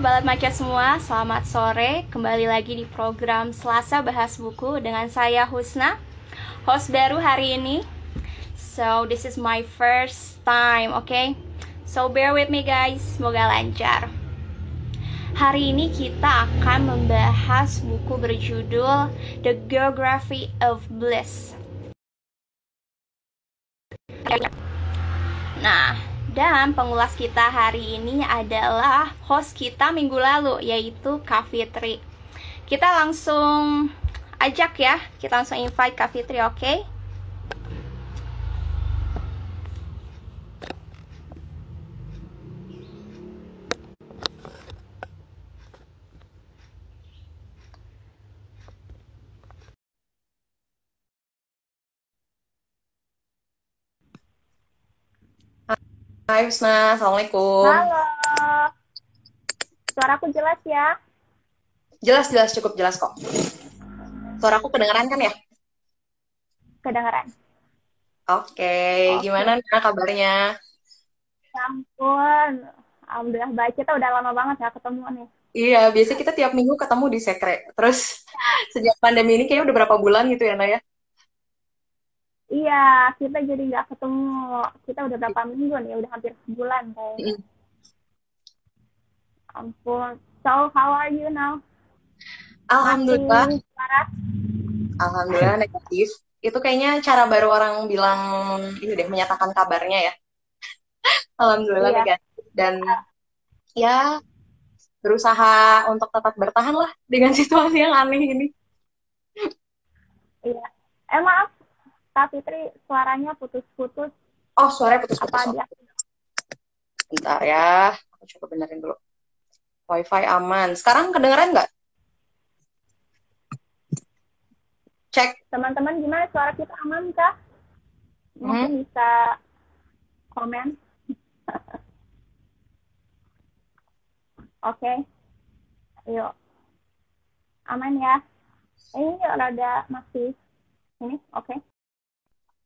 Balat Maca semua, selamat sore. Kembali lagi di program Selasa Bahas Buku dengan saya Husna, host baru hari ini. So, this is my first time, okay? So, bear with me guys, semoga lancar. Hari ini kita akan membahas buku berjudul The Geography of Bliss. Nah, dan pengulas kita hari ini adalah host kita minggu lalu yaitu Kak Fitri. Kita langsung ajak ya, kita langsung invite Kak Fitri, oke? Okay? Hai Husna, Assalamualaikum. Halo. Suaraku jelas ya? Jelas, jelas, cukup jelas kok. Suaraku kedengeran kan ya? Kedengeran. Oke, Oke. gimana nih kabarnya? Ya ampun, Alhamdulillah baik. Kita udah lama banget ya ketemu nih. Iya, biasa kita tiap minggu ketemu di sekre. Terus sejak pandemi ini kayaknya udah berapa bulan gitu ya, Naya? Iya, kita jadi nggak ketemu. Kita udah berapa minggu nih? Udah hampir sebulan kayaknya. Mm. Ampun. So, how are you now? Alhamdulillah. Alhamdulillah negatif. Itu kayaknya cara baru orang bilang ini deh menyatakan kabarnya ya. Alhamdulillah iya. negatif dan ya berusaha untuk tetap bertahan lah dengan situasi yang aneh ini. Iya. Eh maaf, Kak Fitri suaranya putus-putus. Oh, suaranya putus-putus. Apa? Bentar ya, aku coba benerin dulu. Wifi aman. Sekarang kedengeran nggak? Cek. Teman-teman gimana suara kita aman kah? Mungkin hmm? bisa komen. Oke. okay. Yuk. Aman ya. Ini rada masih ini oke. Okay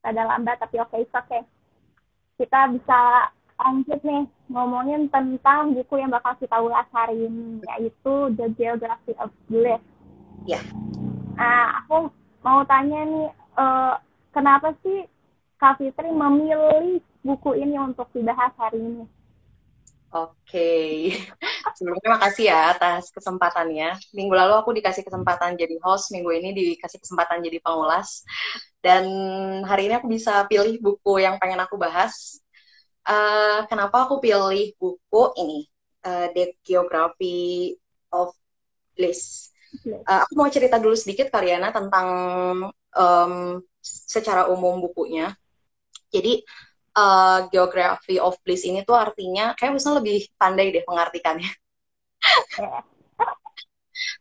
ada lambat tapi oke okay, oke okay. kita bisa lanjut nih ngomongin tentang buku yang bakal kita ulas hari ini yaitu The Geography of Bliss. Ya. Yeah. Nah, aku mau tanya nih, uh, kenapa sih Kak Fitri memilih buku ini untuk dibahas hari ini? Oke, sebelumnya makasih ya atas kesempatannya. Minggu lalu aku dikasih kesempatan jadi host, minggu ini dikasih kesempatan jadi pengulas. Dan hari ini aku bisa pilih buku yang pengen aku bahas. Uh, kenapa aku pilih buku ini, uh, The Geography of Bliss. Uh, aku mau cerita dulu sedikit Karyana tentang um, secara umum bukunya. Jadi uh, geography of bliss ini tuh artinya kayak misalnya lebih pandai deh mengartikannya.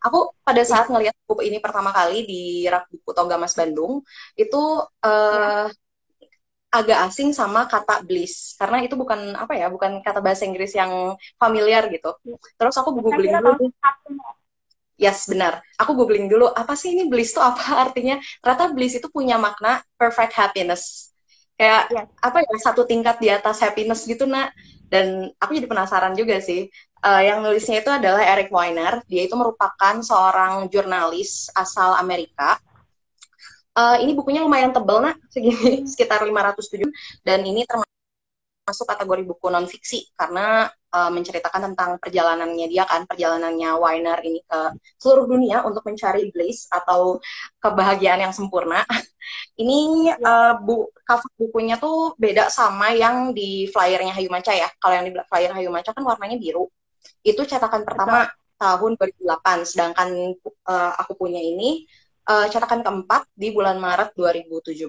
aku pada saat ngelihat buku ini pertama kali di rak buku Toga Mas Bandung itu uh, ya. agak asing sama kata bliss karena itu bukan apa ya bukan kata bahasa Inggris yang familiar gitu. Ya. Terus aku googling dulu. Yes, benar. Aku googling dulu, apa sih ini bliss itu apa artinya? Ternyata bliss itu punya makna perfect happiness kayak yeah. apa ya satu tingkat di atas happiness gitu nak. Dan aku jadi penasaran juga sih uh, yang nulisnya itu adalah Eric Weiner. Dia itu merupakan seorang jurnalis asal Amerika. Uh, ini bukunya lumayan tebel nak segini sekitar 507 dan ini termasuk kategori buku non fiksi karena uh, menceritakan tentang perjalanannya dia kan perjalanannya Weiner ini ke seluruh dunia untuk mencari bliss atau kebahagiaan yang sempurna. ini uh, bu cover bukunya tuh beda sama yang di flyernya Hayu Maca ya. Kalau yang di flyer Hayu Maca kan warnanya biru. Itu cetakan pertama Betul. tahun 2008, sedangkan uh, aku punya ini uh, cetakan keempat di bulan Maret 2017.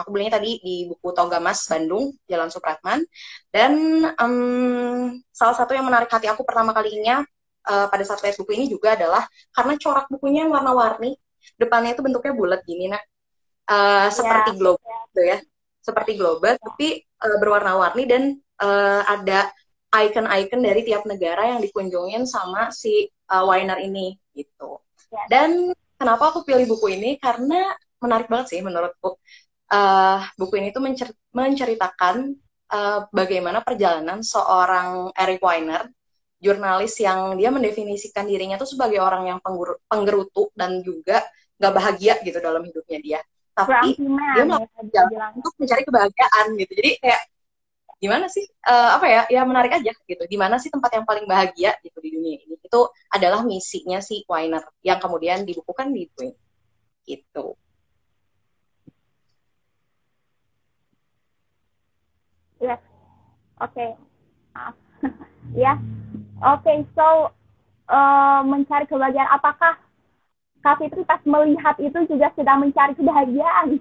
Aku belinya tadi di buku Toga Mas Bandung, Jalan Supratman. Dan um, salah satu yang menarik hati aku pertama kalinya uh, pada saat lihat buku ini juga adalah karena corak bukunya yang warna-warni, depannya itu bentuknya bulat gini, nak. Uh, seperti yeah. globe gitu ya. Seperti globe, tapi uh, berwarna-warni dan uh, ada icon-icon dari tiap negara yang dikunjungin sama si uh, Weiner ini gitu. Yeah. Dan kenapa aku pilih buku ini? Karena menarik banget sih menurutku. Uh, buku ini tuh mencer menceritakan uh, bagaimana perjalanan seorang Eric Weiner jurnalis yang dia mendefinisikan dirinya tuh sebagai orang yang penggerutu dan juga nggak bahagia gitu dalam hidupnya dia. Tapi dia melakukan ya, jalan untuk mencari kebahagiaan gitu. Jadi kayak gimana sih? Uh, apa ya? Ya menarik aja gitu. Di mana sih tempat yang paling bahagia gitu di dunia ini? Itu adalah misinya si Weiner yang kemudian dibukukan di Twin gitu. Ya. Oke. Ya. Oke so uh, mencari kebahagiaan. Apakah Kak Fitri pas melihat itu juga sedang mencari kebahagiaan?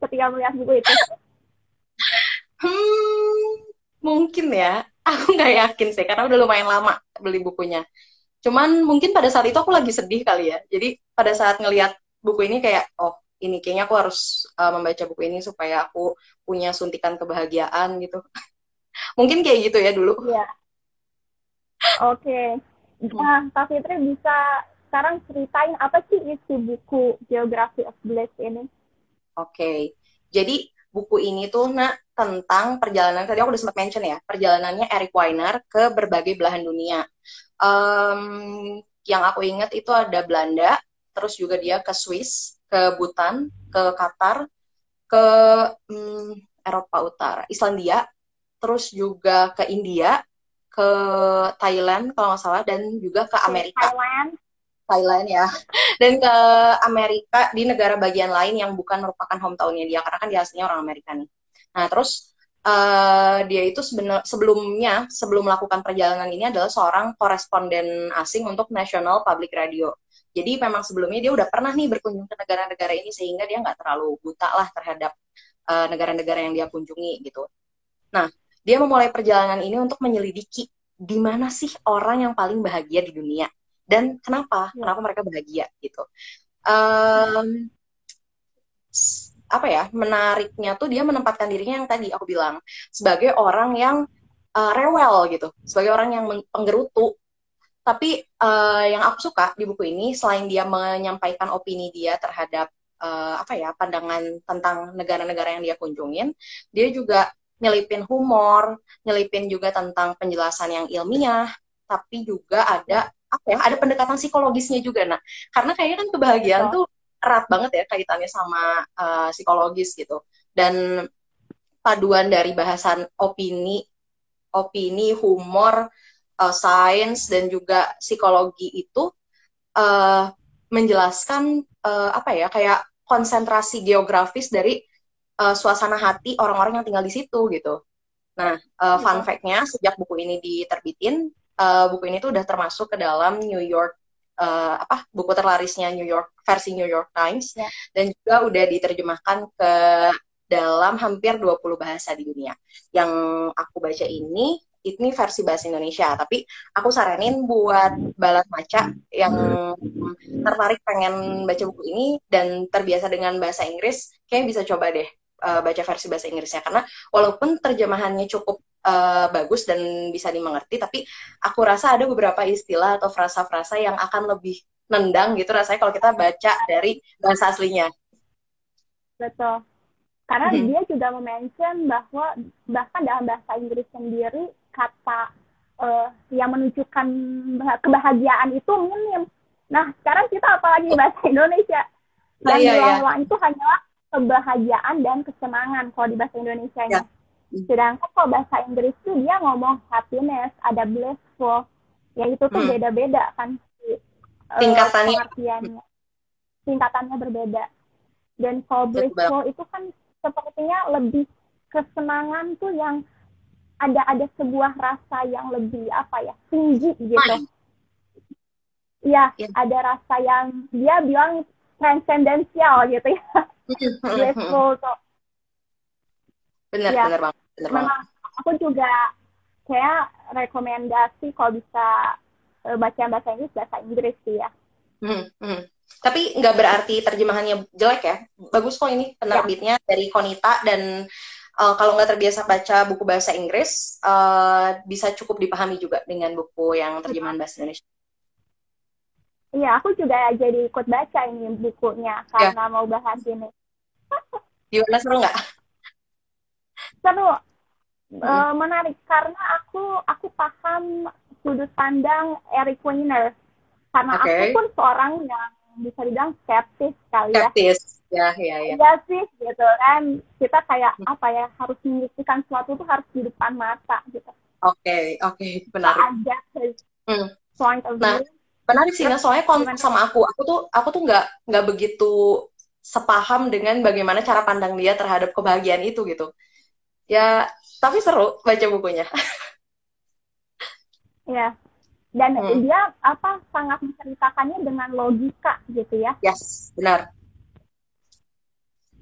Ketika melihat buku itu? Mungkin ya. Aku nggak yakin sih, karena udah lumayan lama beli bukunya. Cuman mungkin pada saat itu aku lagi sedih kali ya. Jadi pada saat ngelihat buku ini kayak, oh ini kayaknya aku harus uh, membaca buku ini supaya aku punya suntikan kebahagiaan gitu. mungkin kayak gitu ya dulu. Iya. Oke. Okay. Hmm. Nah, Kak Fitri bisa sekarang ceritain apa sih isi buku Geography of Bliss ini? Oke, okay. jadi buku ini tuh nak tentang perjalanan tadi aku udah sempat mention ya perjalanannya Eric Weiner ke berbagai belahan dunia. Um, yang aku ingat itu ada Belanda, terus juga dia ke Swiss, ke Bhutan, ke Qatar, ke um, Eropa Utara, Islandia, terus juga ke India, ke Thailand kalau nggak salah, dan juga ke Amerika. Thailand. Thailand ya. Dan ke Amerika di negara bagian lain yang bukan merupakan hometownnya dia karena kan dia aslinya orang Amerika nih. Nah terus uh, dia itu sebenar, sebelumnya sebelum melakukan perjalanan ini adalah seorang koresponden asing untuk National Public Radio. Jadi memang sebelumnya dia udah pernah nih berkunjung ke negara-negara ini sehingga dia nggak terlalu buta lah terhadap eh, negara-negara uh, yang dia kunjungi gitu. Nah dia memulai perjalanan ini untuk menyelidiki di mana sih orang yang paling bahagia di dunia dan kenapa? Ya. kenapa mereka bahagia gitu. Um, apa ya menariknya tuh dia menempatkan dirinya yang tadi aku bilang sebagai orang yang uh, rewel gitu. Sebagai orang yang penggerutu. Tapi uh, yang aku suka di buku ini selain dia menyampaikan opini dia terhadap uh, apa ya pandangan tentang negara-negara yang dia kunjungin dia juga nyelipin humor nyelipin juga tentang penjelasan yang ilmiah tapi juga ada apa ya ada pendekatan psikologisnya juga nah karena kayaknya kan kebahagiaan tuh erat banget ya kaitannya sama uh, psikologis gitu dan paduan dari bahasan opini opini humor uh, sains dan juga psikologi itu uh, menjelaskan uh, apa ya kayak konsentrasi geografis dari uh, suasana hati orang-orang yang tinggal di situ gitu. Nah, uh, fun iya. fact-nya sejak buku ini diterbitin, uh, buku ini tuh udah termasuk ke dalam New York uh, apa buku terlarisnya New York versi New York Times yeah. dan juga udah diterjemahkan ke dalam hampir 20 bahasa di dunia. Yang aku baca ini ini versi bahasa Indonesia, tapi aku saranin buat balas maca yang tertarik pengen baca buku ini dan terbiasa dengan bahasa Inggris, kayaknya bisa coba deh uh, baca versi bahasa Inggrisnya karena walaupun terjemahannya cukup uh, bagus dan bisa dimengerti tapi aku rasa ada beberapa istilah atau frasa-frasa yang akan lebih nendang gitu rasanya kalau kita baca dari bahasa aslinya betul karena hmm. dia juga mention bahwa bahkan dalam bahasa Inggris sendiri kata uh, yang menunjukkan kebahagiaan itu minim nah sekarang kita apalagi bahasa Indonesia yang oh, iya, iya. itu hanyalah kebahagiaan dan kesenangan kalau di bahasa Indonesia ya. Sedangkan kalau bahasa Inggris tuh dia ngomong happiness, ada blissful. Ya itu tuh hmm. beda-beda kan si uh, tingkatannya. Tingkatannya berbeda. Dan kalau blissful itu kan sepertinya lebih kesenangan tuh yang ada ada sebuah rasa yang lebih apa ya tinggi gitu. Iya, ya. ada rasa yang dia bilang transcendensial gitu ya. blissful tuh. Benar, ya. benar banget memang aku juga kayak rekomendasi kalau bisa uh, baca bahasa Inggris bahasa Inggris sih ya. Hmm, hmm. Tapi nggak berarti terjemahannya jelek ya. Bagus kok ini penerbitnya ya. dari Konita dan uh, kalau nggak terbiasa baca buku bahasa Inggris uh, bisa cukup dipahami juga dengan buku yang terjemahan bahasa Indonesia. Iya, aku juga jadi ikut baca ini bukunya ya. karena ya. mau bahas ini. Gimana seru nggak? Seru uh, menarik karena aku aku paham sudut pandang Eric Weiner karena okay. aku pun seorang yang bisa dibilang skeptis kali ya. Skeptis, ya, ya, ya. Iya sih, gitu kan. Kita kayak hmm. apa ya, harus membuktikan sesuatu tuh harus di depan mata gitu. Oke, okay, oke, okay, benar. Ada hmm. point of nah, view. Nah, menarik sih, nah soalnya kontak sama aku, aku tuh aku tuh nggak nggak begitu sepaham dengan bagaimana cara pandang dia terhadap kebahagiaan itu gitu. Ya, tapi seru baca bukunya. Ya, dan hmm. dia apa sangat menceritakannya dengan logika gitu ya yes benar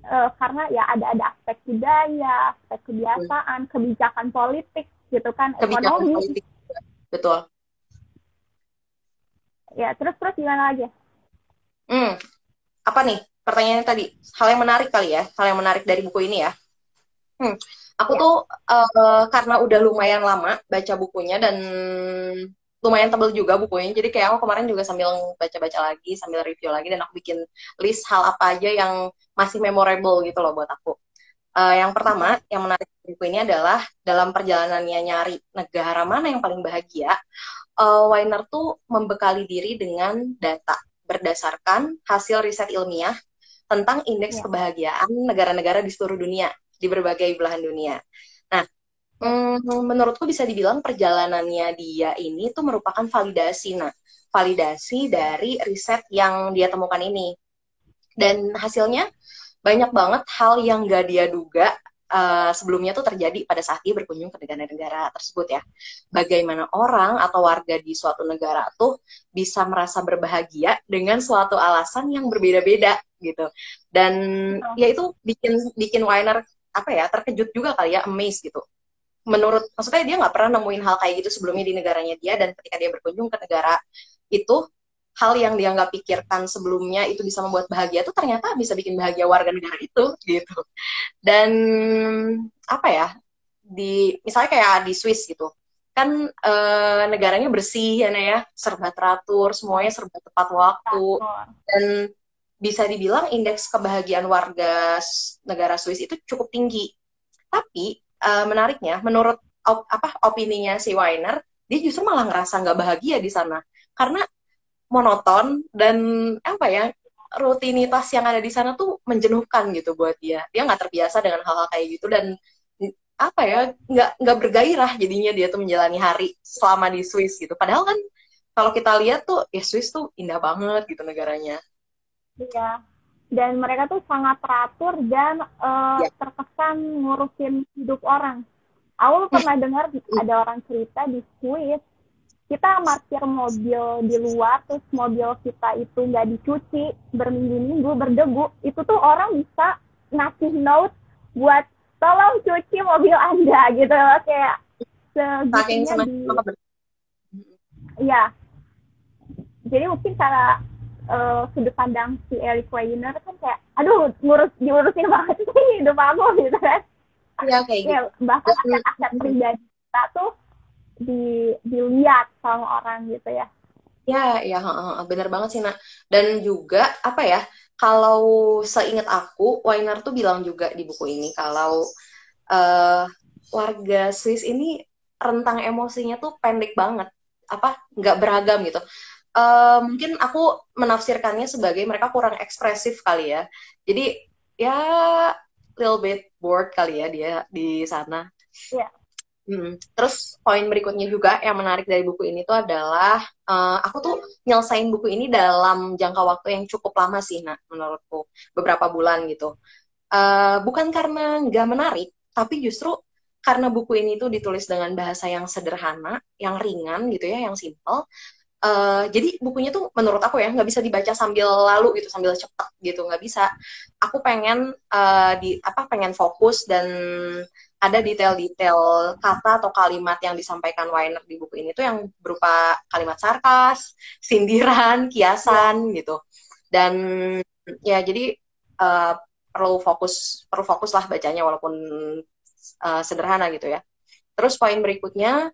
uh, karena ya ada ada aspek budaya aspek kebiasaan hmm. kebijakan politik gitu kan kebijakan ekonomi politik. betul ya terus terus gimana lagi hmm apa nih pertanyaannya tadi hal yang menarik kali ya hal yang menarik dari buku ini ya hmm aku ya. tuh uh, karena udah lumayan lama baca bukunya dan lumayan tebel juga bukunya jadi kayak aku kemarin juga sambil baca-baca lagi sambil review lagi dan aku bikin list hal apa aja yang masih memorable gitu loh buat aku uh, yang pertama yang menarik buku ini adalah dalam perjalanannya nyari negara mana yang paling bahagia uh, Weiner tuh membekali diri dengan data berdasarkan hasil riset ilmiah tentang indeks ya. kebahagiaan negara-negara di seluruh dunia di berbagai belahan dunia. Nah, Hmm, menurutku bisa dibilang perjalanannya dia ini tuh merupakan validasi, nah validasi dari riset yang dia temukan ini. Dan hasilnya banyak banget hal yang gak dia duga uh, sebelumnya tuh terjadi pada saat dia berkunjung ke negara-negara tersebut ya. Bagaimana orang atau warga di suatu negara tuh bisa merasa berbahagia dengan suatu alasan yang berbeda-beda gitu. Dan ya itu bikin bikin Weiner apa ya terkejut juga kali ya, amazed gitu. Menurut maksudnya dia nggak pernah nemuin hal kayak gitu sebelumnya di negaranya dia dan ketika dia berkunjung ke negara itu hal yang dia nggak pikirkan sebelumnya itu bisa membuat bahagia itu ternyata bisa bikin bahagia warga negara itu gitu. Dan apa ya di misalnya kayak di Swiss gitu. Kan e, negaranya bersih ya ya serba teratur semuanya serba tepat waktu. Dan bisa dibilang indeks kebahagiaan warga negara Swiss itu cukup tinggi tapi uh, menariknya, menurut op, apa opininya si Weiner, dia justru malah ngerasa nggak bahagia di sana karena monoton dan apa ya rutinitas yang ada di sana tuh menjenuhkan gitu buat dia. Dia nggak terbiasa dengan hal-hal kayak gitu dan apa ya nggak nggak bergairah jadinya dia tuh menjalani hari selama di Swiss gitu. Padahal kan kalau kita lihat tuh ya Swiss tuh indah banget gitu negaranya. Iya dan mereka tuh sangat teratur dan uh, ya. terkesan ngurusin hidup orang. Aku pernah dengar ada orang cerita di Swiss, kita parkir mobil di luar, terus mobil kita itu nggak dicuci berminggu-minggu berdebu, itu tuh orang bisa ngasih note buat tolong cuci mobil anda gitu loh kayak segitunya di Iya. Jadi mungkin cara uh, sudut pandang si Eric Weiner kan kayak aduh ngurus diurusin banget sih hidup aku gitu kan. Iya kayak gitu. bahkan aset-aset pribadi kita tuh di dilihat sama orang gitu ya. Ya ya benar banget sih nak. Dan juga apa ya kalau seingat aku Weiner tuh bilang juga di buku ini kalau uh, warga Swiss ini rentang emosinya tuh pendek banget. Apa nggak beragam gitu uh, mungkin aku menafsirkannya sebagai mereka kurang ekspresif kali ya. Jadi ya little bit bored kali ya dia di sana. Iya. Yeah. Hmm. Terus poin berikutnya juga yang menarik dari buku ini tuh adalah uh, aku tuh nyelesain buku ini dalam jangka waktu yang cukup lama sih, nah menurutku beberapa bulan gitu. Uh, bukan karena nggak menarik, tapi justru karena buku ini tuh ditulis dengan bahasa yang sederhana, yang ringan gitu ya, yang simple Uh, jadi bukunya tuh menurut aku ya nggak bisa dibaca sambil lalu gitu sambil cepet gitu nggak bisa. Aku pengen uh, di apa pengen fokus dan ada detail-detail kata atau kalimat yang disampaikan Weiner di buku ini tuh yang berupa kalimat sarkas sindiran kiasan ya. gitu. Dan ya jadi uh, perlu fokus perlu fokus lah bacanya walaupun uh, sederhana gitu ya. Terus poin berikutnya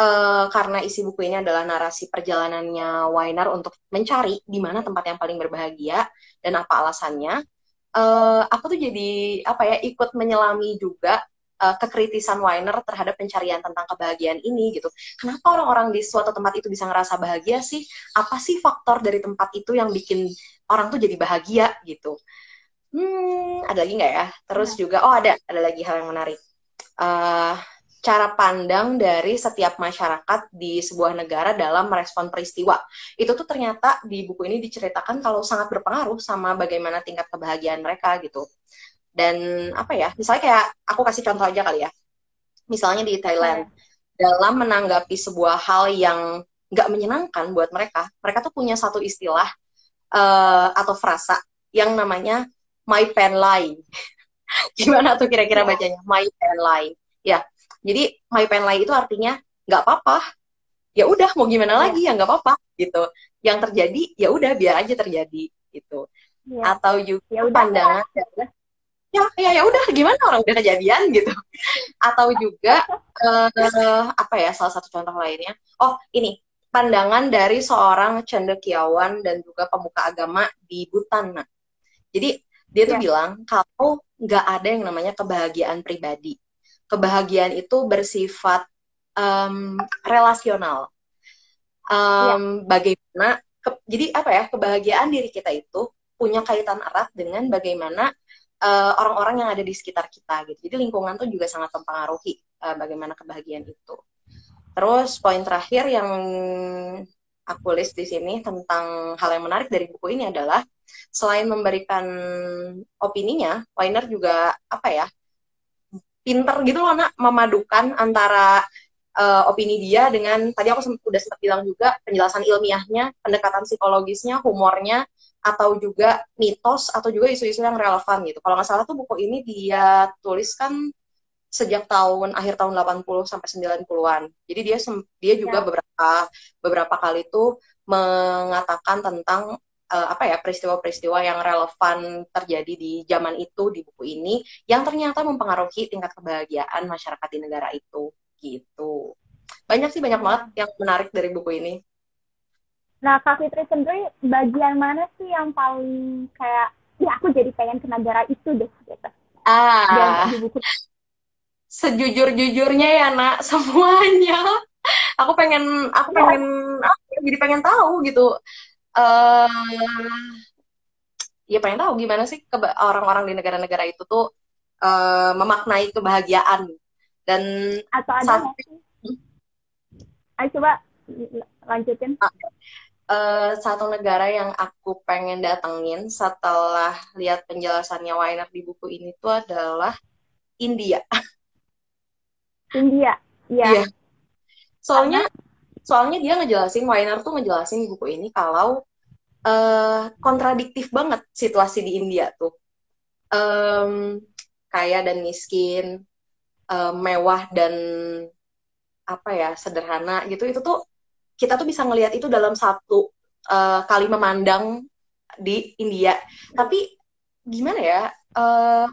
uh, karena isi buku ini adalah narasi perjalanannya Weiner untuk mencari di mana tempat yang paling berbahagia dan apa alasannya. Uh, aku tuh jadi apa ya ikut menyelami juga uh, kekritisan Weiner terhadap pencarian tentang kebahagiaan ini gitu. Kenapa orang-orang di suatu tempat itu bisa ngerasa bahagia sih? Apa sih faktor dari tempat itu yang bikin orang tuh jadi bahagia gitu? Hmm, ada lagi nggak ya? Terus juga, oh ada, ada lagi hal yang menarik. Uh, cara pandang dari setiap masyarakat di sebuah negara dalam merespon peristiwa. Itu tuh ternyata di buku ini diceritakan kalau sangat berpengaruh sama bagaimana tingkat kebahagiaan mereka gitu. Dan apa ya, misalnya kayak aku kasih contoh aja kali ya. Misalnya di Thailand, dalam menanggapi sebuah hal yang nggak menyenangkan buat mereka, mereka tuh punya satu istilah uh, atau frasa yang namanya my pen lie. Gimana tuh kira-kira bacanya? My pen lie. Ya, jadi my pen lie itu artinya nggak apa-apa. Ya udah mau gimana ya. lagi ya nggak apa-apa gitu. Yang terjadi ya udah biar aja terjadi gitu. Ya. Atau juga ya udah, pandangan ya ya ya udah gimana orang udah kejadian gitu. Atau juga uh, apa ya salah satu contoh lainnya. Oh ini pandangan dari seorang cendekiawan dan juga pemuka agama di Butan. Nah, jadi dia tuh ya. bilang kalau nggak ada yang namanya kebahagiaan pribadi kebahagiaan itu bersifat um, relasional. Um, ya. Bagaimana? Ke, jadi apa ya? Kebahagiaan diri kita itu punya kaitan erat dengan bagaimana uh, orang-orang uh, yang ada di sekitar kita gitu. Jadi lingkungan tuh juga sangat mempengaruhi uh, bagaimana kebahagiaan itu. Terus poin terakhir yang aku list di sini tentang hal yang menarik dari buku ini adalah selain memberikan opininya, Weiner juga apa ya pinter gitu loh nak memadukan antara uh, opini dia dengan tadi aku sempat, udah sempat bilang juga penjelasan ilmiahnya, pendekatan psikologisnya, humornya, atau juga mitos atau juga isu-isu yang relevan gitu. Kalau nggak salah tuh buku ini dia tuliskan sejak tahun akhir tahun 80 sampai 90-an. Jadi dia dia juga ya. beberapa beberapa kali tuh mengatakan tentang uh, apa ya peristiwa-peristiwa yang relevan terjadi di zaman itu di buku ini yang ternyata mempengaruhi tingkat kebahagiaan masyarakat di negara itu gitu. Banyak sih banyak banget yang menarik dari buku ini. Nah Kak Fitri sendiri bagian mana sih yang paling kayak ya aku jadi pengen ke negara itu deh gitu? Ah. Sejujur-jujurnya ya nak semuanya. Aku pengen aku pengen aku jadi pengen tahu gitu uh, ya pengen tahu gimana sih orang-orang di negara-negara itu tuh uh, memaknai kebahagiaan dan atau ada saat, Ayo coba lanjutin. Uh, satu negara yang aku pengen datengin setelah lihat penjelasannya Weiner di buku ini tuh adalah India. India, iya. Yeah. Soalnya soalnya dia ngejelasin Weiner tuh ngejelasin buku ini kalau uh, kontradiktif banget situasi di India tuh. Um, kaya dan miskin uh, mewah dan apa ya sederhana gitu. Itu tuh kita tuh bisa ngelihat itu dalam satu uh, kali memandang di India. Tapi gimana ya uh,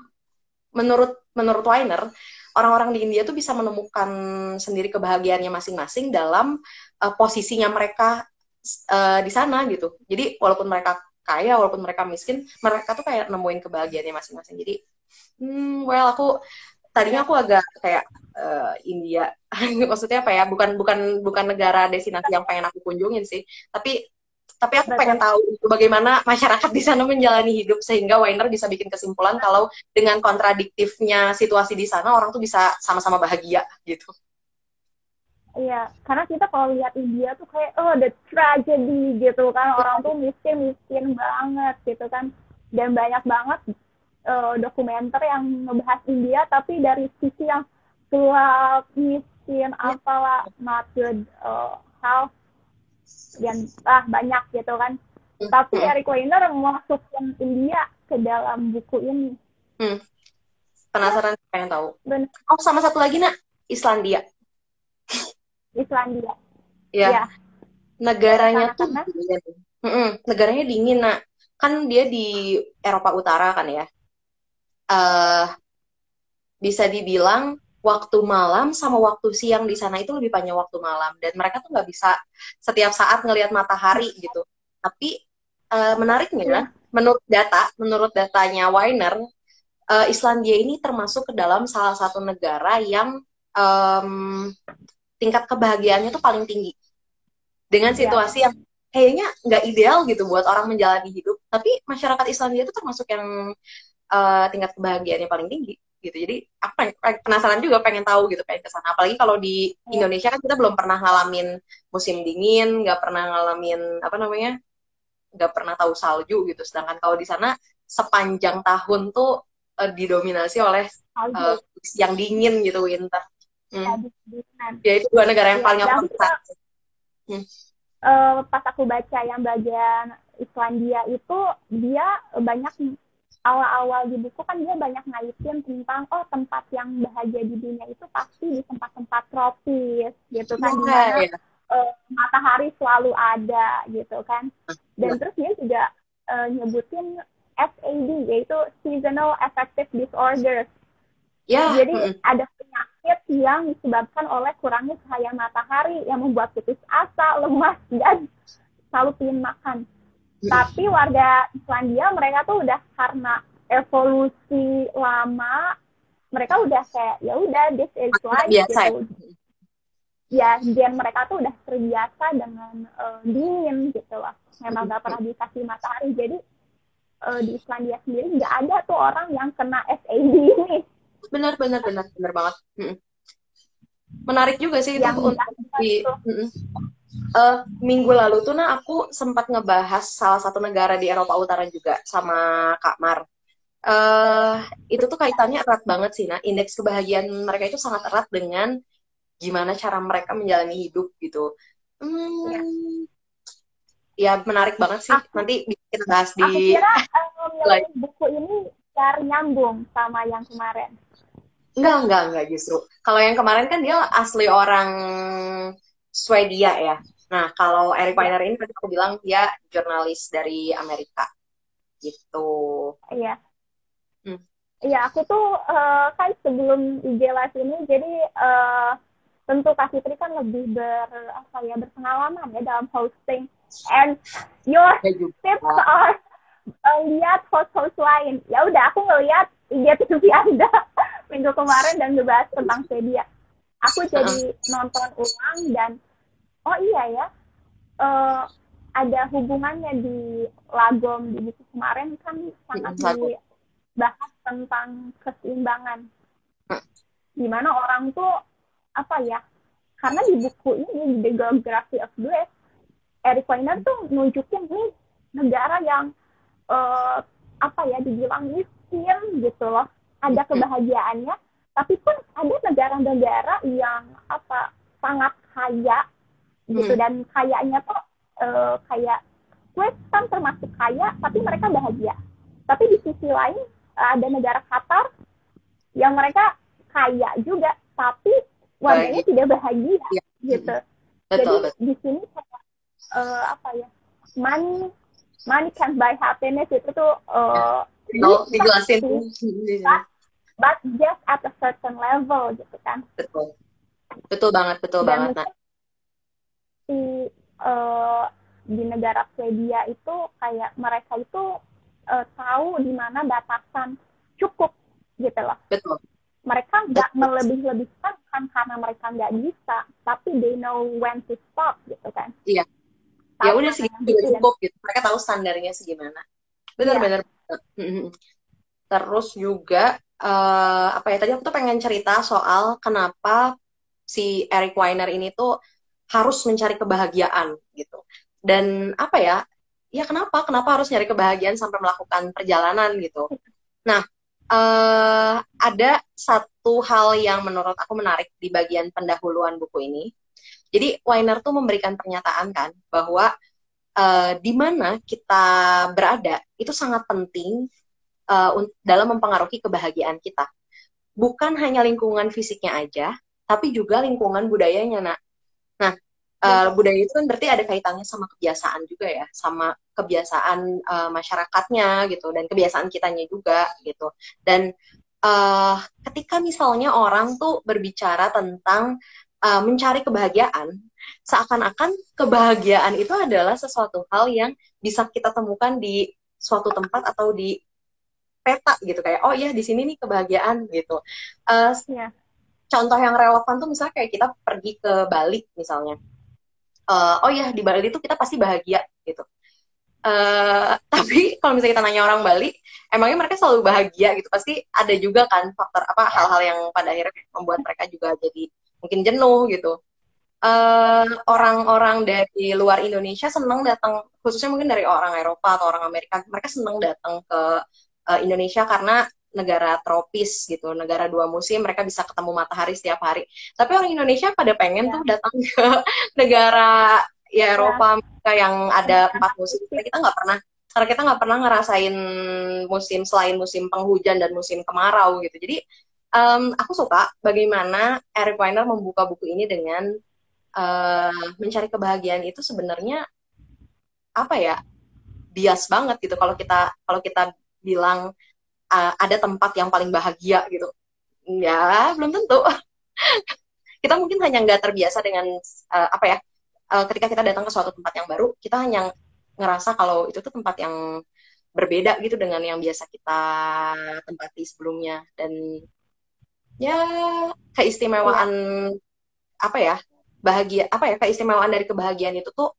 menurut menurut Weiner orang-orang di India tuh bisa menemukan sendiri kebahagiaannya masing-masing dalam uh, posisinya mereka uh, di sana gitu. Jadi walaupun mereka kaya, walaupun mereka miskin, mereka tuh kayak nemuin kebahagiaannya masing-masing. Jadi, hmm, well aku tadinya aku agak kayak uh, India, maksudnya apa ya? Bukan bukan bukan negara destinasi yang pengen aku kunjungin sih, tapi tapi aku pengen tahu bagaimana masyarakat di sana menjalani hidup sehingga Weiner bisa bikin kesimpulan kalau dengan kontradiktifnya situasi di sana orang tuh bisa sama-sama bahagia gitu. Iya, karena kita kalau lihat India tuh kayak oh the tragedy gitu kan. Orang tuh miskin miskin banget gitu kan. Dan banyak banget uh, dokumenter yang ngebahas India tapi dari sisi yang tua miskin apalah not good uh, health dan ah banyak gitu kan. Hmm. tapi Eric Weiner masukin India ke dalam buku ini. Hmm. penasaran pengen tahu. Ben. oh sama satu lagi nak. Islandia Islandia. Ya, ya. negaranya tuh dingin. Mm -mm, negaranya dingin nak. Kan dia di Eropa Utara kan ya? Uh, bisa dibilang waktu malam sama waktu siang di sana itu lebih panjang waktu malam. Dan mereka tuh nggak bisa setiap saat ngelihat matahari gitu. Tapi uh, menariknya ya. menurut data menurut datanya Weiner uh, Islandia ini termasuk ke dalam salah satu negara yang um, tingkat kebahagiaannya tuh paling tinggi dengan iya. situasi ya. yang kayaknya nggak ideal gitu buat orang menjalani hidup tapi masyarakat Islandia itu termasuk yang uh, tingkat kebahagiaannya paling tinggi gitu jadi aku pengen, penasaran juga pengen tahu gitu pengen ke sana apalagi kalau di ya. Indonesia kan kita belum pernah ngalamin musim dingin nggak pernah ngalamin apa namanya nggak pernah tahu salju gitu sedangkan kalau di sana sepanjang tahun tuh uh, didominasi oleh uh, yang dingin gitu winter hmm. ya itu dua negara yang ya, paling aku hmm. uh, pas aku baca yang bagian Islandia itu dia banyak awal-awal di buku kan dia banyak ngaitin tentang oh tempat yang bahagia di dunia itu pasti di tempat-tempat tropis gitu kan di mana yeah. uh, matahari selalu ada gitu kan dan yeah. terus dia juga uh, nyebutin SAD yaitu seasonal affective disorders yeah. jadi mm -hmm. ada penyakit yang disebabkan oleh kurangnya cahaya matahari yang membuat putus asa lemas dan selalu ingin makan. Tapi warga Islandia mereka tuh udah karena evolusi lama mereka udah kayak ya udah this is life biasa. gitu. Ya gen mereka tuh udah terbiasa dengan uh, dingin gitu loh. Memang gak pernah dikasih matahari. Jadi uh, di Islandia sendiri nggak ada tuh orang yang kena SAD ini benar benar benar benar banget menarik juga sih yang itu untuk di uh, minggu lalu tuh nah aku sempat ngebahas salah satu negara di Eropa Utara juga sama Kak Mar. Uh, itu tuh kaitannya erat banget sih, nah indeks kebahagiaan mereka itu sangat erat dengan gimana cara mereka menjalani hidup gitu. Hmm, ya. ya menarik banget sih. Aku, Nanti kita bahas di. Aku kira um, buku ini biar nyambung sama yang kemarin. Enggak, enggak, enggak justru. Kalau yang kemarin kan dia asli orang Swedia ya. Nah, kalau Eric Weiner ini tadi aku bilang dia jurnalis dari Amerika. Gitu. Iya. Hmm. Iya, aku tuh uh, kan sebelum IG Live ini, jadi uh, tentu Kak Fitri kan lebih ber apa ya berpengalaman ya dalam hosting. And your tips are uh, lihat host-host lain. Ya udah, aku ngeliat IG TV Anda minggu kemarin dan ngebahas tentang Swedia. Aku jadi nonton ulang dan oh iya ya uh, ada hubungannya di lagom di buku kemarin kan sangat dibahas tentang keseimbangan. Gimana orang tuh apa ya karena di buku ini di The Geography of Bliss Eric Weiner tuh nunjukin nih negara yang uh, apa ya dibilang miskin gitu loh ada kebahagiaannya tapi pun ada negara-negara yang apa sangat kaya gitu hmm. dan kayaknya tuh uh, kayak kan termasuk kaya tapi mereka bahagia tapi di sisi lain uh, ada negara Qatar yang mereka kaya juga tapi warganya bahagia. tidak bahagia ya. gitu betul, jadi betul. di sini kayak uh, apa ya money money can buy happiness itu tuh uh, no, dijelasin but, but just at a certain level gitu kan betul betul banget betul Dan banget nah si uh, di negara Swedia itu kayak mereka itu uh, tahu di mana batasan cukup gitu loh. Betul. Mereka nggak melebih-lebihkan kan karena mereka nggak bisa, tapi they know when to stop gitu kan. Iya. ya udah segitu cukup gitu. Mereka tahu standarnya segimana. Benar-benar. Iya. Terus juga uh, apa ya tadi aku tuh pengen cerita soal kenapa si Eric Weiner ini tuh harus mencari kebahagiaan gitu. Dan apa ya? Ya kenapa? Kenapa harus nyari kebahagiaan sampai melakukan perjalanan gitu? Nah, uh, ada satu hal yang menurut aku menarik di bagian pendahuluan buku ini. Jadi Weiner tuh memberikan pernyataan kan bahwa uh, di mana kita berada itu sangat penting uh, dalam mempengaruhi kebahagiaan kita. Bukan hanya lingkungan fisiknya aja, tapi juga lingkungan budayanya, nak. Nah, uh, budaya itu kan berarti ada kaitannya sama kebiasaan juga ya, sama kebiasaan uh, masyarakatnya gitu dan kebiasaan kitanya juga gitu. Dan uh, ketika misalnya orang tuh berbicara tentang uh, mencari kebahagiaan, seakan-akan kebahagiaan itu adalah sesuatu hal yang bisa kita temukan di suatu tempat atau di peta gitu. Kayak oh iya di sini nih kebahagiaan gitu. Uh, yeah. contoh yang relevan tuh misalnya kayak kita pergi ke Bali misalnya. Uh, oh iya di Bali itu kita pasti bahagia gitu. Uh, tapi kalau misalnya kita nanya orang Bali emangnya mereka selalu bahagia gitu? Pasti ada juga kan faktor apa hal-hal yang pada akhirnya membuat mereka juga jadi mungkin jenuh gitu orang-orang uh, dari luar Indonesia senang datang khususnya mungkin dari orang Eropa atau orang Amerika mereka senang datang ke uh, Indonesia karena negara tropis gitu negara dua musim mereka bisa ketemu matahari setiap hari tapi orang Indonesia pada pengen ya. tuh datang ke negara ya Eropa ya. yang ada empat musim kita nggak pernah karena kita nggak pernah ngerasain musim selain musim penghujan dan musim kemarau gitu jadi um, aku suka bagaimana Eric Weiner membuka buku ini dengan uh, mencari kebahagiaan itu sebenarnya apa ya bias banget gitu. Kalau kita kalau kita bilang uh, ada tempat yang paling bahagia gitu. Ya belum tentu. Kita mungkin hanya nggak terbiasa dengan uh, apa ya uh, ketika kita datang ke suatu tempat yang baru kita hanya ngerasa kalau itu tuh tempat yang berbeda gitu dengan yang biasa kita tempati sebelumnya. Dan ya keistimewaan apa ya bahagia apa ya keistimewaan dari kebahagiaan itu tuh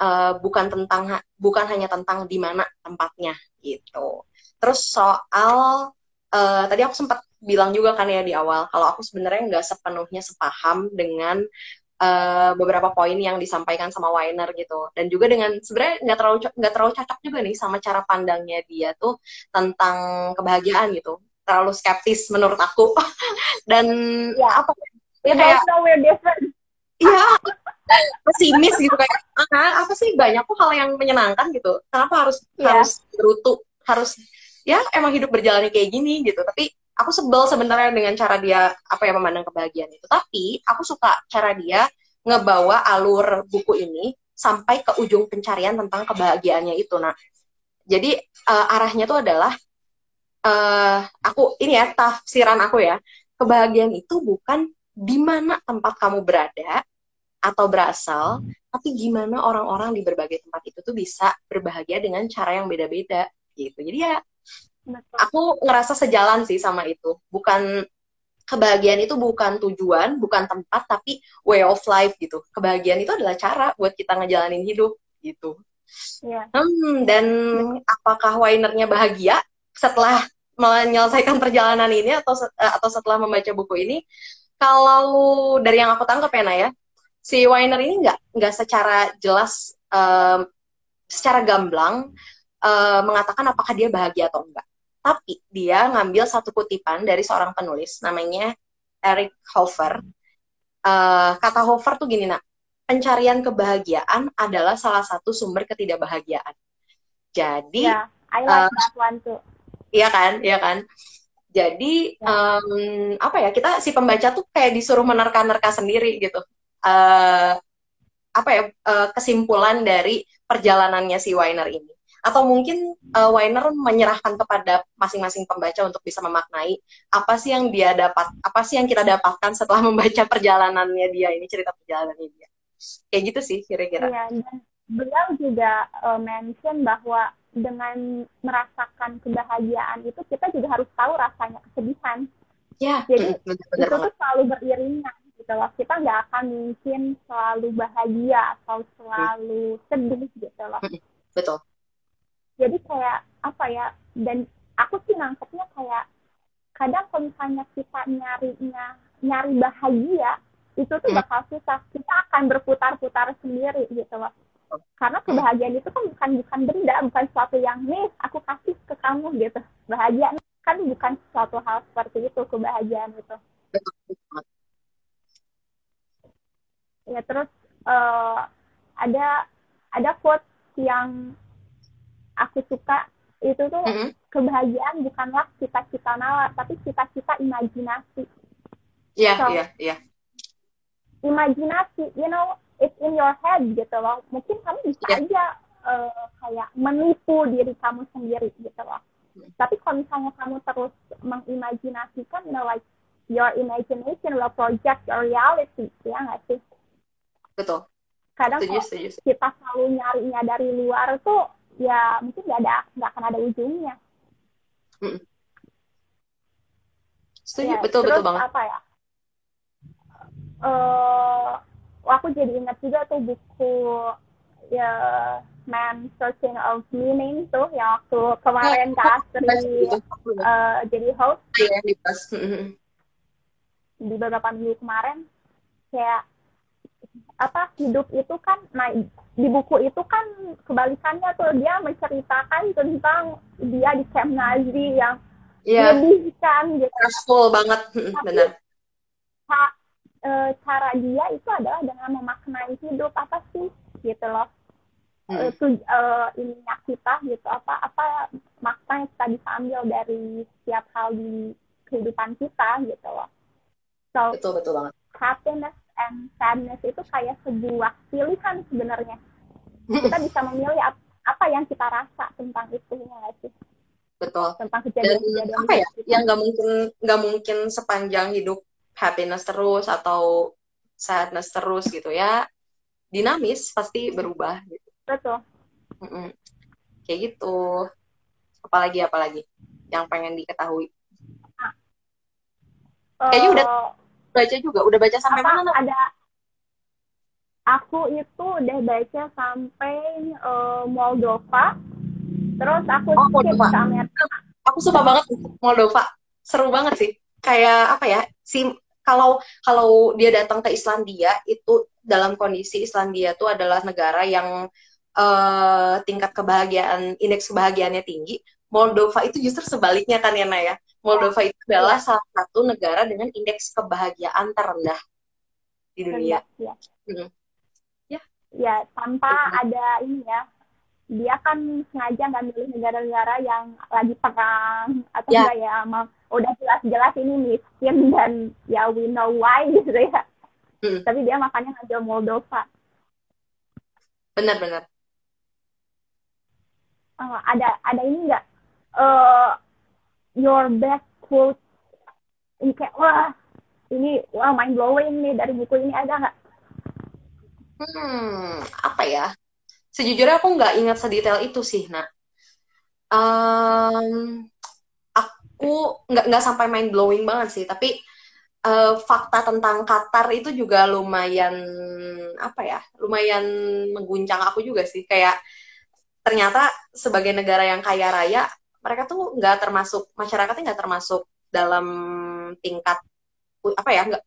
uh, bukan tentang bukan hanya tentang di mana tempatnya gitu. Terus soal uh, tadi aku sempat bilang juga kan ya di awal kalau aku sebenarnya nggak sepenuhnya sepaham dengan uh, beberapa poin yang disampaikan sama Weiner gitu dan juga dengan sebenarnya nggak terlalu nggak terlalu cocok juga nih sama cara pandangnya dia tuh tentang kebahagiaan gitu terlalu skeptis menurut aku dan ya. apa ya kayak we're different iya. Pesimis gitu kayak ah, apa sih? Banyak kok hal yang menyenangkan gitu. Kenapa harus yeah. harus berutu harus ya emang hidup berjalannya kayak gini gitu. Tapi aku sebel sebenarnya dengan cara dia apa ya memandang kebahagiaan itu. Tapi aku suka cara dia ngebawa alur buku ini sampai ke ujung pencarian tentang kebahagiaannya itu nah jadi uh, arahnya tuh adalah uh, aku ini ya tafsiran aku ya. Kebahagiaan itu bukan di mana tempat kamu berada atau berasal, hmm. tapi gimana orang-orang di berbagai tempat itu tuh bisa berbahagia dengan cara yang beda-beda gitu. Jadi ya aku ngerasa sejalan sih sama itu. Bukan kebahagiaan itu bukan tujuan, bukan tempat, tapi way of life gitu. Kebahagiaan itu adalah cara buat kita ngejalanin hidup gitu. Yeah. Hmm, dan apakah Winernya bahagia setelah menyelesaikan perjalanan ini atau atau setelah membaca buku ini? Kalau dari yang aku tangkap ya, Naya, si Weiner ini nggak nggak secara jelas um, secara gamblang uh, mengatakan apakah dia bahagia atau enggak. Tapi dia ngambil satu kutipan dari seorang penulis namanya Eric Hofer. Uh, kata Hofer tuh gini nak, pencarian kebahagiaan adalah salah satu sumber ketidakbahagiaan. Jadi, yeah, I like uh, that one too. Iya kan, iya kan. Jadi um, apa ya kita si pembaca tuh kayak disuruh menerka-nerka sendiri gitu uh, apa ya uh, kesimpulan dari perjalanannya si Weiner ini atau mungkin uh, Weiner menyerahkan kepada masing-masing pembaca untuk bisa memaknai apa sih yang dia dapat apa sih yang kita dapatkan setelah membaca perjalanannya dia ini cerita perjalanannya dia kayak gitu sih kira-kira. Iya dan beliau juga uh, mention bahwa dengan merasakan kebahagiaan itu kita juga harus tahu rasanya kesedihan. Ya, jadi bener -bener itu tuh selalu beriringan gitu loh. Kita nggak akan mungkin selalu bahagia atau selalu sedih gitu loh. Betul. Jadi kayak apa ya dan aku sih nangkepnya kayak kadang kalau misalnya kita nyarinya nyari bahagia itu tuh bakal susah. Kita akan berputar-putar sendiri gitu loh. Karena kebahagiaan itu kan bukan bukan benda bukan sesuatu yang nih aku kasih ke kamu gitu. Bahagia kan bukan suatu hal seperti itu kebahagiaan itu ya terus uh, ada ada quote yang aku suka itu tuh mm -hmm. kebahagiaan bukanlah cita-cita nalar tapi cita-cita imajinasi iya yeah, iya yeah, iya yeah. imajinasi you know it's in your head gitu loh mungkin kamu bisa yeah. aja uh, kayak menipu diri kamu sendiri gitu loh mm. tapi kalau misalnya kamu terus mengimajinasikan you know like your imagination will project your reality ya nggak sih betul kadang setuju, setuju, setuju. kita selalu nyarinya dari luar tuh ya mungkin nggak ada nggak akan ada ujungnya Mm. Setuju, Ya, betul terus betul banget. apa ya? eh aku jadi ingat juga tuh buku ya Man Searching of Meaning tuh yang waktu kemarin Kak Astri Gitu. eh, jadi host Iya. Mm-mm. di beberapa minggu kemarin kayak apa hidup itu kan nah di buku itu kan kebalikannya tuh dia menceritakan tentang dia di camp Nazi yang Iya, menyedihkan gitu stressful banget. Tapi- Benar. Ca- eh, cara dia itu adalah dengan memaknai hidup apa sih gitu loh Mm. Eh, tu, eh, ininya kita gitu apa apa makna yang kita bisa ambil dari setiap hal di kehidupan kita gitu loh so Betul betul banget. happiness and sadness itu kayak sebuah pilihan sebenarnya kita bisa memilih ap- apa yang kita rasa tentang itu ya sih Betul. tentang kejadian-kejadian apa ya? kita. Yang nggak mungkin nggak mungkin sepanjang hidup happiness terus atau sadness terus gitu ya. Dinamis pasti berubah gitu. betul Mm-mm. Kayak gitu. Apalagi apalagi yang pengen diketahui. Kayaknya udah Eh, Baca juga. Udah baca sampai apa mana? Ada aku itu udah baca sampai eh, Moldova terus aku Oh, Moldova. ke Amerika Aku suka banget Moldova. Seru banget sih. Kayak apa ya? Si kalau kalau dia datang ke Islandia itu dalam kondisi Islandia itu adalah negara yang eh, tingkat kebahagiaan indeks kebahagiaannya tinggi. Moldova itu justru sebaliknya kan ya Naya. Moldova itu adalah salah satu negara dengan indeks kebahagiaan terendah di dunia. ya. Hmm. Ya. ya tanpa ada ini ya dia kan sengaja nggak milih negara-negara yang lagi perang atau Ya. enggak ya emang udah jelas-jelas ini miskin dan ya we know why gitu ya Hmm. tapi dia makanya ngambil Moldova Benar-benar. Eh, ada ada ini nggak eh your best quote ini kayak wah ini wah mind blowing nih dari buku ini ada nggak Hmm, apa ya? Sejujurnya aku nggak ingat sedetail itu sih, nak. Em, aku nggak nggak sampai mind blowing banget sih, tapi eh, fakta tentang Qatar itu juga lumayan apa ya? Lumayan mengguncang aku juga sih. Kayak ternyata sebagai negara yang kaya raya, mereka tuh nggak termasuk masyarakatnya nggak termasuk dalam tingkat apa ya? Nggak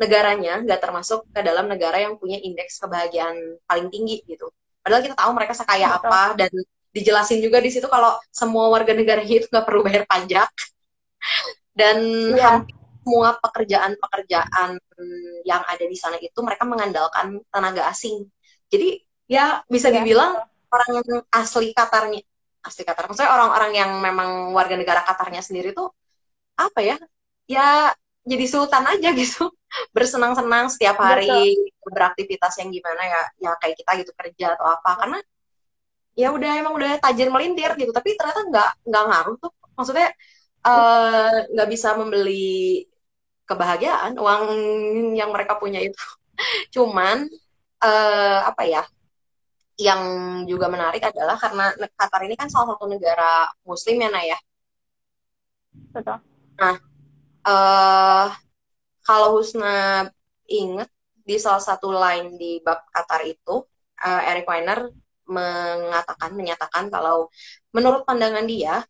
negaranya nggak termasuk ke dalam negara yang punya indeks kebahagiaan paling tinggi gitu. Padahal kita tahu mereka sekaya Betul. apa dan dijelasin juga di situ kalau semua warga negaranya itu nggak perlu bayar pajak dan Iya. hampir semua pekerjaan-pekerjaan yang ada di sana itu mereka mengandalkan tenaga asing. Jadi ya bisa Iya, dibilang orang yang asli Katarnya, asli Katar, maksudnya orang-orang yang memang warga negara Katarnya sendiri tuh apa ya? Ya jadi sultan aja gitu, bersenang-senang setiap hari beraktivitas yang gimana ya, ya kayak kita gitu kerja atau apa, karena ya udah emang udah tajir melintir gitu, tapi ternyata nggak nggak ngaruh tuh, maksudnya eh, nggak bisa membeli kebahagiaan uang yang mereka punya itu, cuman eh, apa ya? Yang juga menarik adalah karena Qatar ini kan salah satu negara Muslim ya, Naya. betul eh kalau Husna inget di salah satu line di bab Qatar itu, eh, Eric Weiner mengatakan, menyatakan kalau menurut pandangan dia,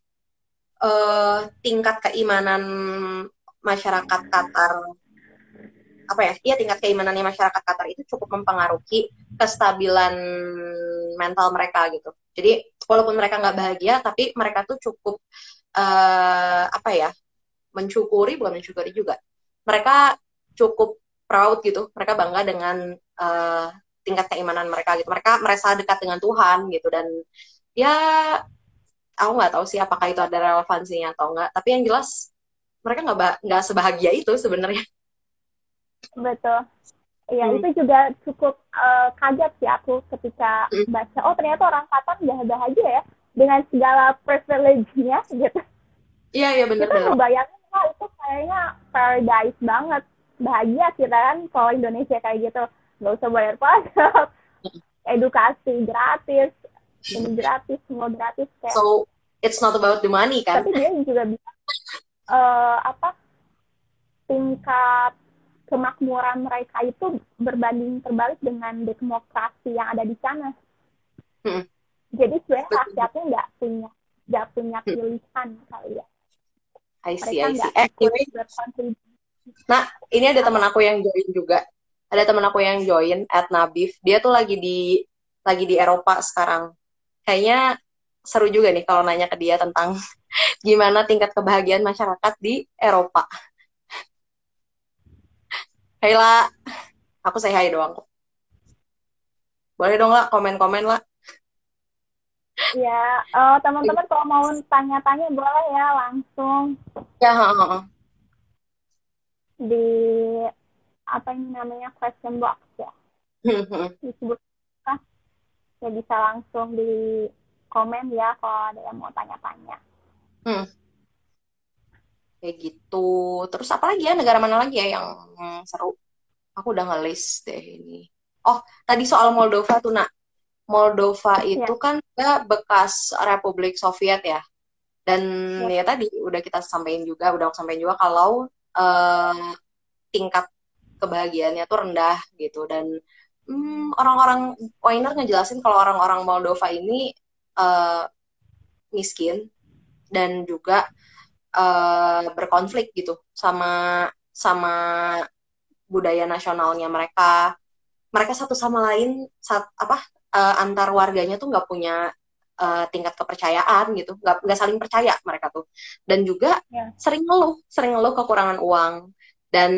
eh, tingkat keimanan masyarakat Qatar, apa ya, iya tingkat keimanannya masyarakat Qatar itu cukup mempengaruhi kestabilan mental mereka gitu. Jadi walaupun mereka nggak bahagia, tapi mereka tuh cukup eh, apa ya, mensyukuri bukan mensyukuri juga. Mereka cukup proud gitu mereka bangga dengan eh, tingkat keimanan mereka gitu. Mereka merasa dekat dengan Tuhan gitu dan ya aku nggak tahu sih apakah itu ada relevansinya atau enggak tapi yang jelas mereka nggak nggak sebahagia itu sebenarnya betul. Ya Hmm. itu juga cukup eh, kaget sih aku ketika Hmm. baca oh ternyata orang Qatar nggak bahagia ya dengan segala privilege-nya gitu. Iya iya kita benar-benar ngebayangin wah itu kayaknya paradise banget bahagia kita kan kalau Indonesia kayak gitu. Nggak usah bayar pajak edukasi gratis ini gratis semua gratis kayak so it's not about the money kan? Tapi dia juga bisa uh, apa tingkat kemakmuran mereka itu berbanding terbalik dengan demokrasi yang ada di sana hmm. jadi sebenarnya rakyatnya nggak punya nggak punya hmm. pilihan hmm. kali ya I see, mereka I see. Eh, Nah, ini ada teman aku yang join juga. Ada teman aku yang join at Nabif. Dia tuh lagi di lagi di Eropa sekarang. Kayaknya seru juga nih kalau nanya ke dia tentang gimana tingkat kebahagiaan masyarakat di Eropa. Hai lah, aku say hai doang kok. Boleh dong lah, komen-komen lah. Ya, uh, teman-teman kalau mau tanya-tanya boleh ya langsung. Ya, uh, uh di apa ini namanya question box ya disebut ya bisa langsung di komen ya kalau ada yang mau tanya-tanya hmm. Kayak gitu. Terus apa lagi ya negara mana lagi ya yang seru? Aku udah ngelis deh ini. Oh tadi soal Moldova tuh nak. Moldova itu ya. kan ya bekas Republik Soviet ya. Dan ya. ya tadi udah kita sampaikan juga udah aku sampaikan juga kalau uh, tingkat kebahagiaannya tuh rendah gitu. Dan hmm, orang-orang Weiner ngejelasin kalau orang-orang Moldova ini uh, miskin. Dan juga uh, berkonflik gitu sama sama budaya nasionalnya mereka. Mereka satu sama lain saat apa uh, antar warganya tuh nggak punya uh, tingkat kepercayaan gitu. Nggak nggak saling percaya mereka tuh. Dan juga yeah. sering ngeluh sering ngeluh kekurangan uang. Dan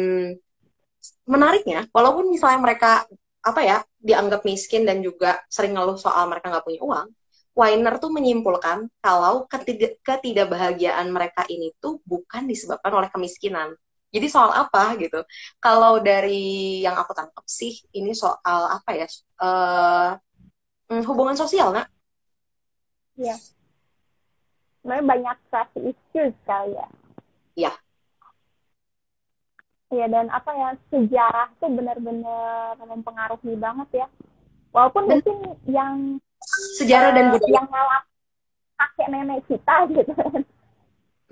menariknya walaupun misalnya mereka apa ya dianggap miskin dan juga sering ngeluh soal mereka nggak punya uang Weiner tuh menyimpulkan kalau ketidak ketidakbahagiaan mereka ini tuh bukan disebabkan oleh kemiskinan. Jadi soal apa gitu? Kalau dari yang aku tangkap sih ini soal apa ya? Uh, hubungan sosial, nak? Iya. Sebenarnya banyak trust issues kali ya. Iya. Iya dan apa ya sejarah tuh benar-benar mempengaruhi banget ya. Walaupun mungkin yang sejarah dan budaya. yang ngalah kakek nenek kita gitu kan.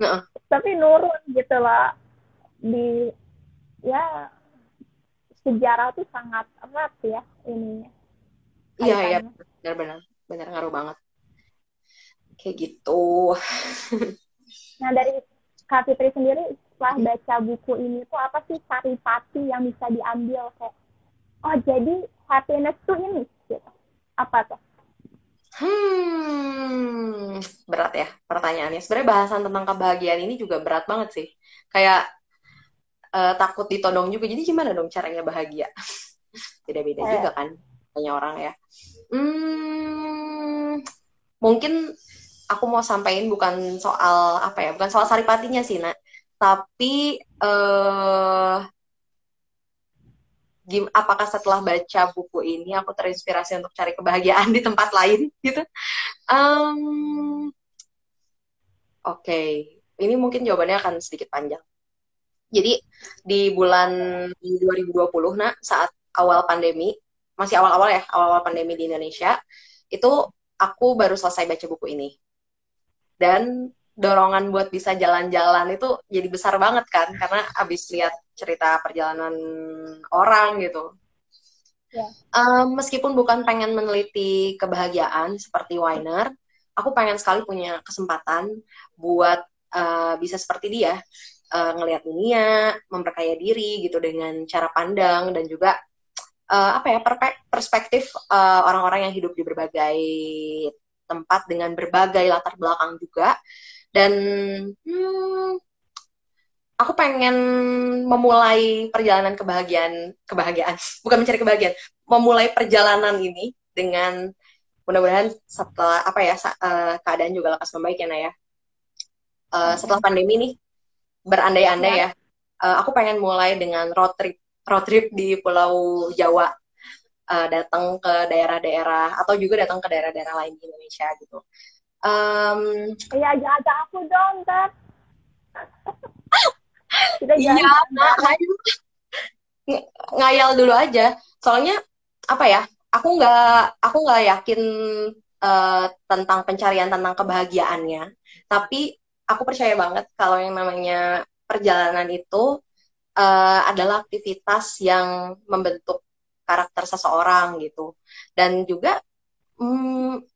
Uh-uh. Tapi nurun gitu lah di ya sejarah tuh sangat erat ya ini. Iya iya. Benar-benar benar ngaruh banget. Kayak gitu. Nah dari Kak Fitri sendiri setelah baca buku ini tuh apa sih saripati yang bisa diambil? Kayak oh jadi happiness tuh ini gitu. Apa tuh Hmm, berat ya pertanyaannya. Sebenarnya bahasan tentang kebahagiaan ini juga berat banget sih. Kayak uh, takut ditodong juga. Jadi gimana dong caranya bahagia? Beda-beda juga kan banyak orang ya. Hmm, mungkin aku mau sampaikan bukan soal apa ya, bukan soal saripatinya sih, nak. Tapi eh uh, apakah setelah baca buku ini aku terinspirasi untuk cari kebahagiaan di tempat lain gitu? Um, Oke, okay. ini mungkin jawabannya akan sedikit panjang. Jadi di bulan 2020, nak saat awal pandemi, masih awal-awal ya, awal-awal pandemi di Indonesia, itu aku baru selesai baca buku ini dan dorongan buat bisa jalan-jalan itu jadi besar banget kan karena abis lihat cerita perjalanan orang gitu. Yeah. Ya. Um, meskipun bukan pengen meneliti kebahagiaan seperti Weiner, aku pengen sekali punya kesempatan buat uh, bisa seperti dia uh, ngelihat dunia, memperkaya diri gitu dengan cara pandang dan juga uh, apa ya perspektif orang-orang uh, orang -orang yang hidup di berbagai tempat dengan berbagai latar belakang juga dan hmm, aku pengen memulai perjalanan kebahagiaan kebahagiaan bukan mencari kebahagiaan memulai perjalanan ini dengan mudah-mudahan setelah apa ya uh, keadaan juga lekas membaik ya Naya uh, setelah pandemi nih berandai-andai ya, ya uh, aku pengen mulai dengan road trip road trip di Pulau Jawa. Uh, datang ke daerah-daerah atau juga datang ke daerah-daerah lain di Indonesia gitu. Um, iya, ajak-ajak aku dong, Tat. iya, ngayal dulu aja. Soalnya apa ya? Aku nggak aku nggak yakin uh, tentang pencarian tentang kebahagiaannya, tapi aku percaya banget kalau yang namanya perjalanan itu uh, adalah aktivitas yang membentuk karakter seseorang gitu. Dan juga hmm,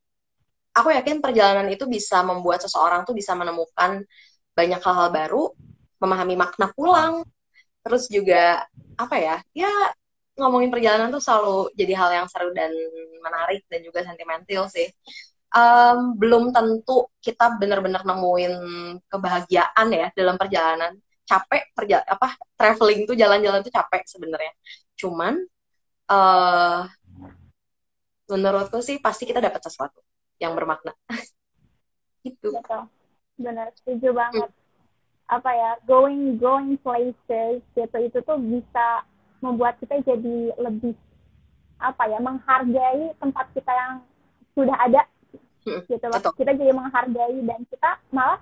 aku yakin perjalanan itu bisa membuat seseorang tuh bisa menemukan banyak hal-hal baru, memahami makna pulang, terus juga apa ya? Ya ngomongin perjalanan tuh selalu jadi hal yang seru dan menarik dan juga sentimental sih. Um, belum tentu kita benar-benar nemuin kebahagiaan ya dalam perjalanan. Capek perja apa traveling tuh jalan-jalan tuh capek sebenarnya. Cuman uh, menurutku sih pasti kita dapat sesuatu yang bermakna. itu. Betul. Benar, setuju banget. Hmm. Apa ya, going going places gitu itu tuh bisa membuat kita jadi lebih apa ya menghargai tempat kita yang sudah ada hmm, gitu loh kita jadi menghargai dan kita malah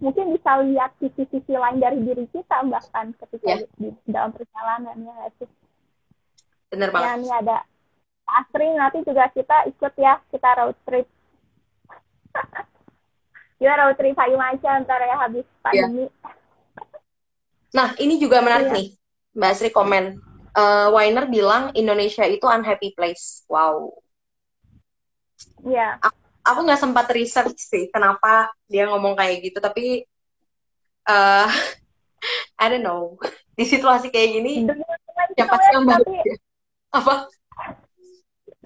mungkin bisa lihat sisi-sisi lain dari diri kita bahkan ketika yeah. di, di dalam perjalanan ya sih benar banget ya ini ada Asri nanti juga kita ikut ya kita road trip ya road trip Hayu Maca antara ya habis iya. pandemi nah ini juga menarik yeah. nih Mbak Asri komen uh, Weiner bilang Indonesia itu unhappy place. Wow. Iya. Yeah. Aku nggak sempat research sih kenapa dia ngomong kayak gitu, tapi uh, I don't know. Di situasi kayak gini, siapa sih yang Apa?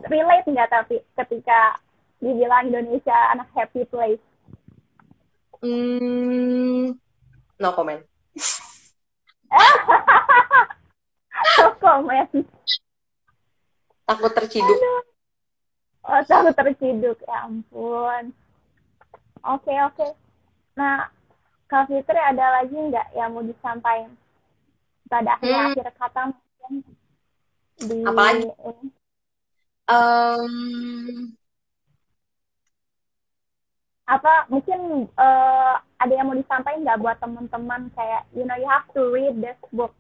Relate nggak tapi ketika dibilang Indonesia anak happy place? Hmm, no comment. komen takut terciduk oh takut terciduk ya ampun oke okay, oke okay. nah Kak Fitri ada lagi nggak yang mau disampaikan pada akhir hmm. akhir kata mungkin di apalagi um, apa mungkin uh, ada yang mau disampaikan nggak buat teman-teman kayak you know you have to read this book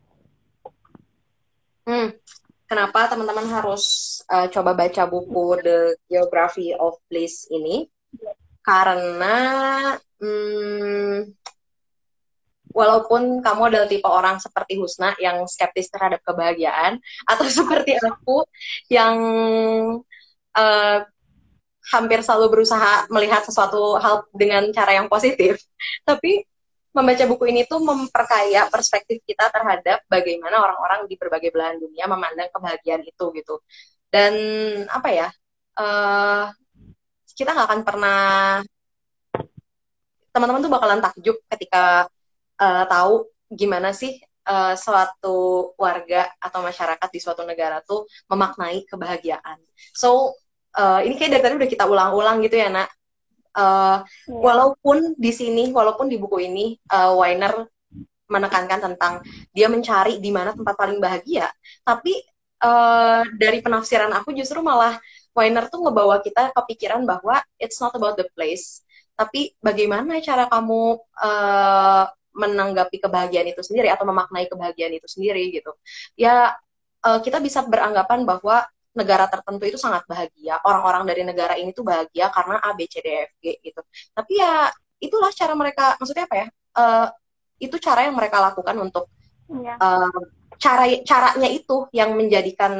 Hmm. Kenapa teman-teman harus uh, coba baca buku The Geography of Bliss ini? Karena hmm, walaupun kamu adalah tipe orang seperti Husna yang skeptis terhadap kebahagiaan, atau seperti aku yang uh, hampir selalu berusaha melihat sesuatu hal dengan cara yang positif, tapi membaca buku ini tuh memperkaya perspektif kita terhadap bagaimana orang-orang di berbagai belahan dunia memandang kebahagiaan itu gitu. Dan apa ya, uh, kita nggak akan pernah teman-teman tuh bakalan takjub ketika uh, tahu gimana sih uh, suatu warga atau masyarakat di suatu negara tuh memaknai kebahagiaan. So uh, ini kayak dari tadi udah kita ulang-ulang gitu ya nak Uh, yeah. Walaupun di sini, walaupun di buku ini, uh, Weiner menekankan tentang dia mencari di mana tempat paling bahagia, tapi uh, dari penafsiran aku justru malah Weiner tuh ngebawa kita kepikiran bahwa it's not about the place, tapi bagaimana cara kamu uh, menanggapi kebahagiaan itu sendiri atau memaknai kebahagiaan itu sendiri gitu. Ya uh, kita bisa beranggapan bahwa negara tertentu itu sangat bahagia. Orang-orang dari negara ini tuh bahagia karena A B C D F G gitu. Tapi ya itulah cara mereka maksudnya apa ya? Uh, itu cara yang mereka lakukan untuk yeah. Iya. uh, cara caranya itu yang menjadikan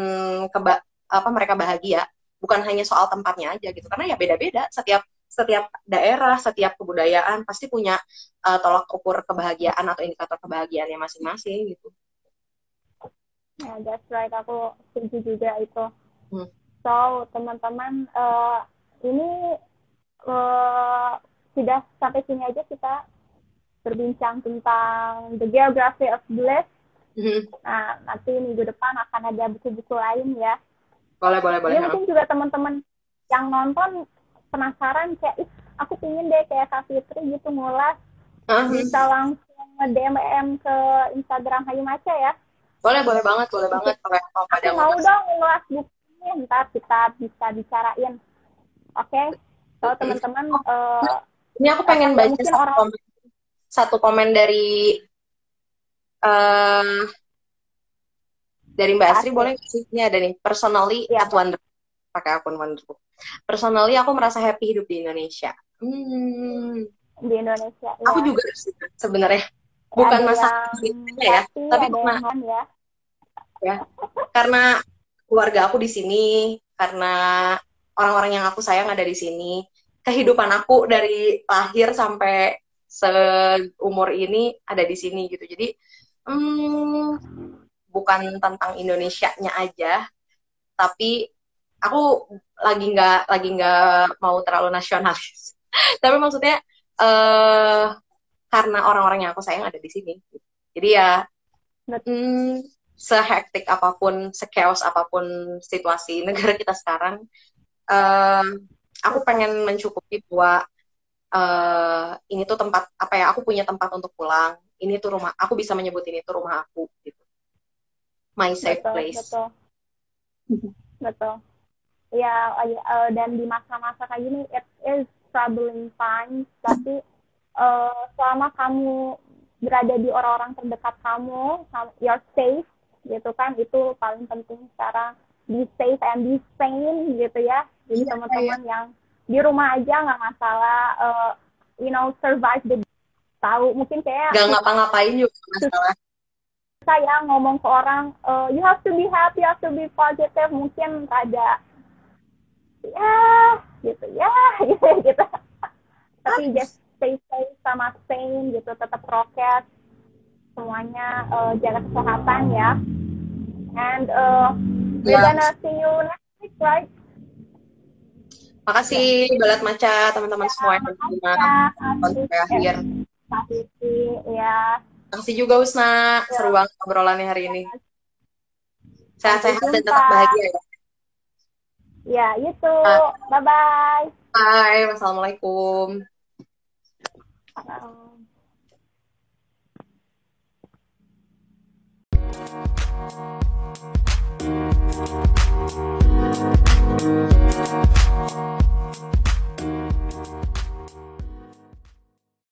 keba apa mereka bahagia. Bukan hanya soal tempatnya aja gitu. Karena ya beda-beda. Setiap setiap daerah setiap kebudayaan pasti punya uh, tolak ukur kebahagiaan atau indikator kebahagiaannya masing-masing gitu. Ya yeah, that's right. Aku setuju juga itu Hmm. So teman-teman uh, ini uh, sudah sampai sini aja kita berbincang tentang the geography of bliss. Hmm. Nah nanti minggu depan akan ada buku-buku lain ya. Boleh boleh boleh. Ya, mungkin juga teman-teman yang nonton penasaran kayak ih aku pingin deh kayak Kak Fitri gitu ngulas uh-huh. bisa langsung nge-DM ke Instagram Hayu Maca ya. Boleh, boleh banget, boleh banget. Aku mau dong ngulas buku ini ntar kita bisa bicarain oke okay? so teman-teman uh, ini aku pengen baca satu, orang... komen, satu komen dari uh, dari Mbak Asri boleh sih ini ada nih personally ya. at wonder pakai akun Wonderbook. Personally aku merasa happy hidup di Indonesia. Hmm. Di Indonesia. Aku ya. juga sebenarnya bukan masalah yang ya, tapi karena ya. ya karena keluarga aku di sini, karena orang-orang yang aku sayang ada di sini. Kehidupan aku dari lahir sampai seumur ini ada di sini gitu. Jadi hmm, bukan tentang Indonesianya aja, tapi aku lagi nggak lagi nggak mau terlalu nasionalis. tapi maksudnya eh karena orang-orang yang aku sayang ada di sini. Jadi ya hmm, sehektik apa pun, sekeos apa pun situasi negara kita sekarang, eh, aku pengen mencukupi bahwa eh, ini tuh tempat apa ya? Aku punya tempat untuk pulang. Ini tuh rumah. Aku bisa menyebut ini tuh rumah aku. Gitu. My safe betul, place. Betul. betul. Ya, uh, dan di masa-masa kayak gini, it is troubling time, tapi uh, selama kamu berada di orang-orang terdekat kamu, you're safe, gitu kan, itu paling penting sekarang. Be safe and be sane, gitu ya. Jadi Iya, teman-teman yang di rumah aja nggak masalah, uh, you know, survive the tahu. Mungkin kayak Gak ngapa-ngapain juga nggak masalah. saya ngomong ke orang uh, you have to be happy, you have to be positive. Mungkin ada ya gitu ya gitu gitu. Tapi just stay safe sama sane gitu tetap prokes. Semuanya uh, jaga kesehatan ya And uh, we're iya. gonna see you next week, right? Makasih okay. Balat Maca, teman-teman semua yang menonton sampai akhir. Ya. Makasih juga Usna, seru banget obrolannya hari ini. Sehat-sehat dan tetap bahagia ya. Ya, you too. Bye-bye. Bye. Wassalamualaikum. Thank you.